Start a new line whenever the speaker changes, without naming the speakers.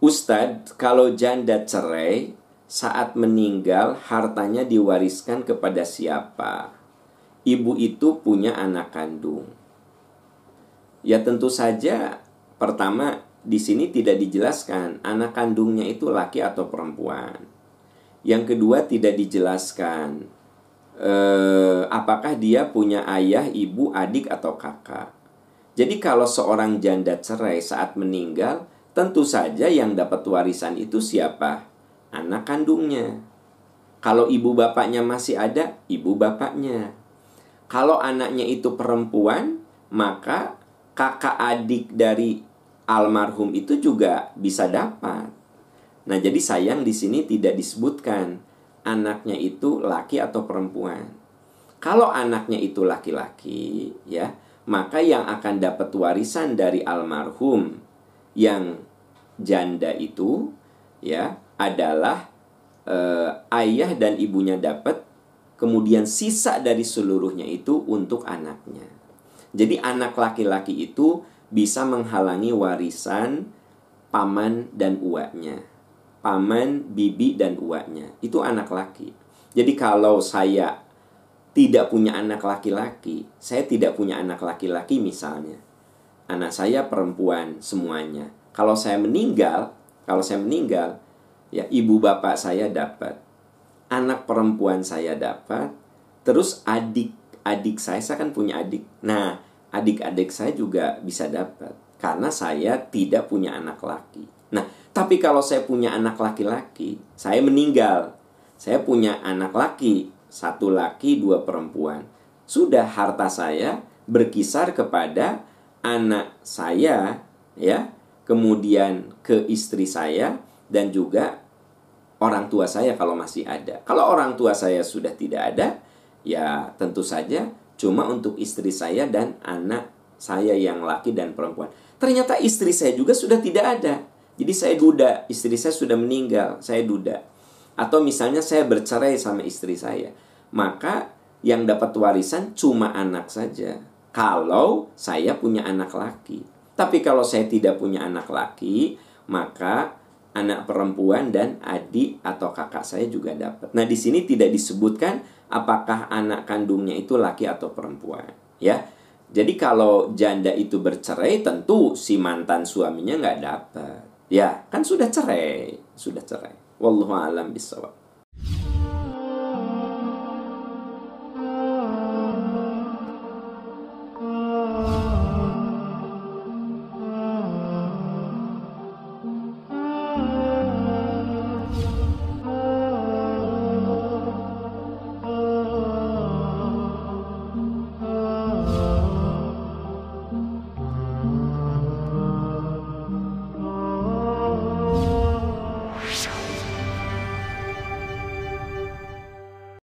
Ustadz, kalau janda cerai saat meninggal hartanya diwariskan kepada siapa? Ibu itu punya anak kandung. Ya tentu saja pertama di sini tidak dijelaskan anak kandungnya itu laki atau perempuan. Yang kedua tidak dijelaskan eh, apakah dia punya ayah, ibu, adik atau kakak. Jadi kalau seorang janda cerai saat meninggal, tentu saja yang dapat warisan itu siapa? Anak kandungnya. Kalau ibu bapaknya masih ada, ibu bapaknya. Kalau anaknya itu perempuan, maka kakak adik dari almarhum itu juga bisa dapat. Nah, jadi sayang di sini tidak disebutkan anaknya itu laki atau perempuan. Kalau anaknya itu laki-laki, ya, maka yang akan dapat warisan dari almarhum yang janda itu, ya, adalah eh, ayah dan ibunya dapat, kemudian sisa dari seluruhnya itu untuk anaknya. Jadi anak laki-laki itu bisa menghalangi warisan paman dan uaknya. Paman, bibi, dan uaknya. Itu anak laki. Jadi kalau saya tidak punya anak laki-laki, saya tidak punya anak laki-laki misalnya. Anak saya perempuan semuanya. Kalau saya meninggal, kalau saya meninggal, ya ibu bapak saya dapat. Anak perempuan saya dapat. Terus adik adik saya, saya kan punya adik. Nah, adik-adik saya juga bisa dapat karena saya tidak punya anak laki. Nah, tapi kalau saya punya anak laki-laki, saya meninggal. Saya punya anak laki, satu laki, dua perempuan. Sudah harta saya berkisar kepada anak saya ya, kemudian ke istri saya dan juga orang tua saya kalau masih ada. Kalau orang tua saya sudah tidak ada, ya tentu saja cuma untuk istri saya dan anak saya yang laki dan perempuan. Ternyata istri saya juga sudah tidak ada. Jadi saya duda, istri saya sudah meninggal, saya duda. Atau misalnya saya bercerai sama istri saya. Maka yang dapat warisan cuma anak saja. Kalau saya punya anak laki. Tapi kalau saya tidak punya anak laki, maka anak perempuan dan adik atau kakak saya juga dapat. Nah, di sini tidak disebutkan apakah anak kandungnya itu laki atau perempuan, ya. Jadi kalau janda itu bercerai, tentu si mantan suaminya nggak dapat. Ya, kan sudah cerai, sudah cerai. Wallahu a'lam bishawab.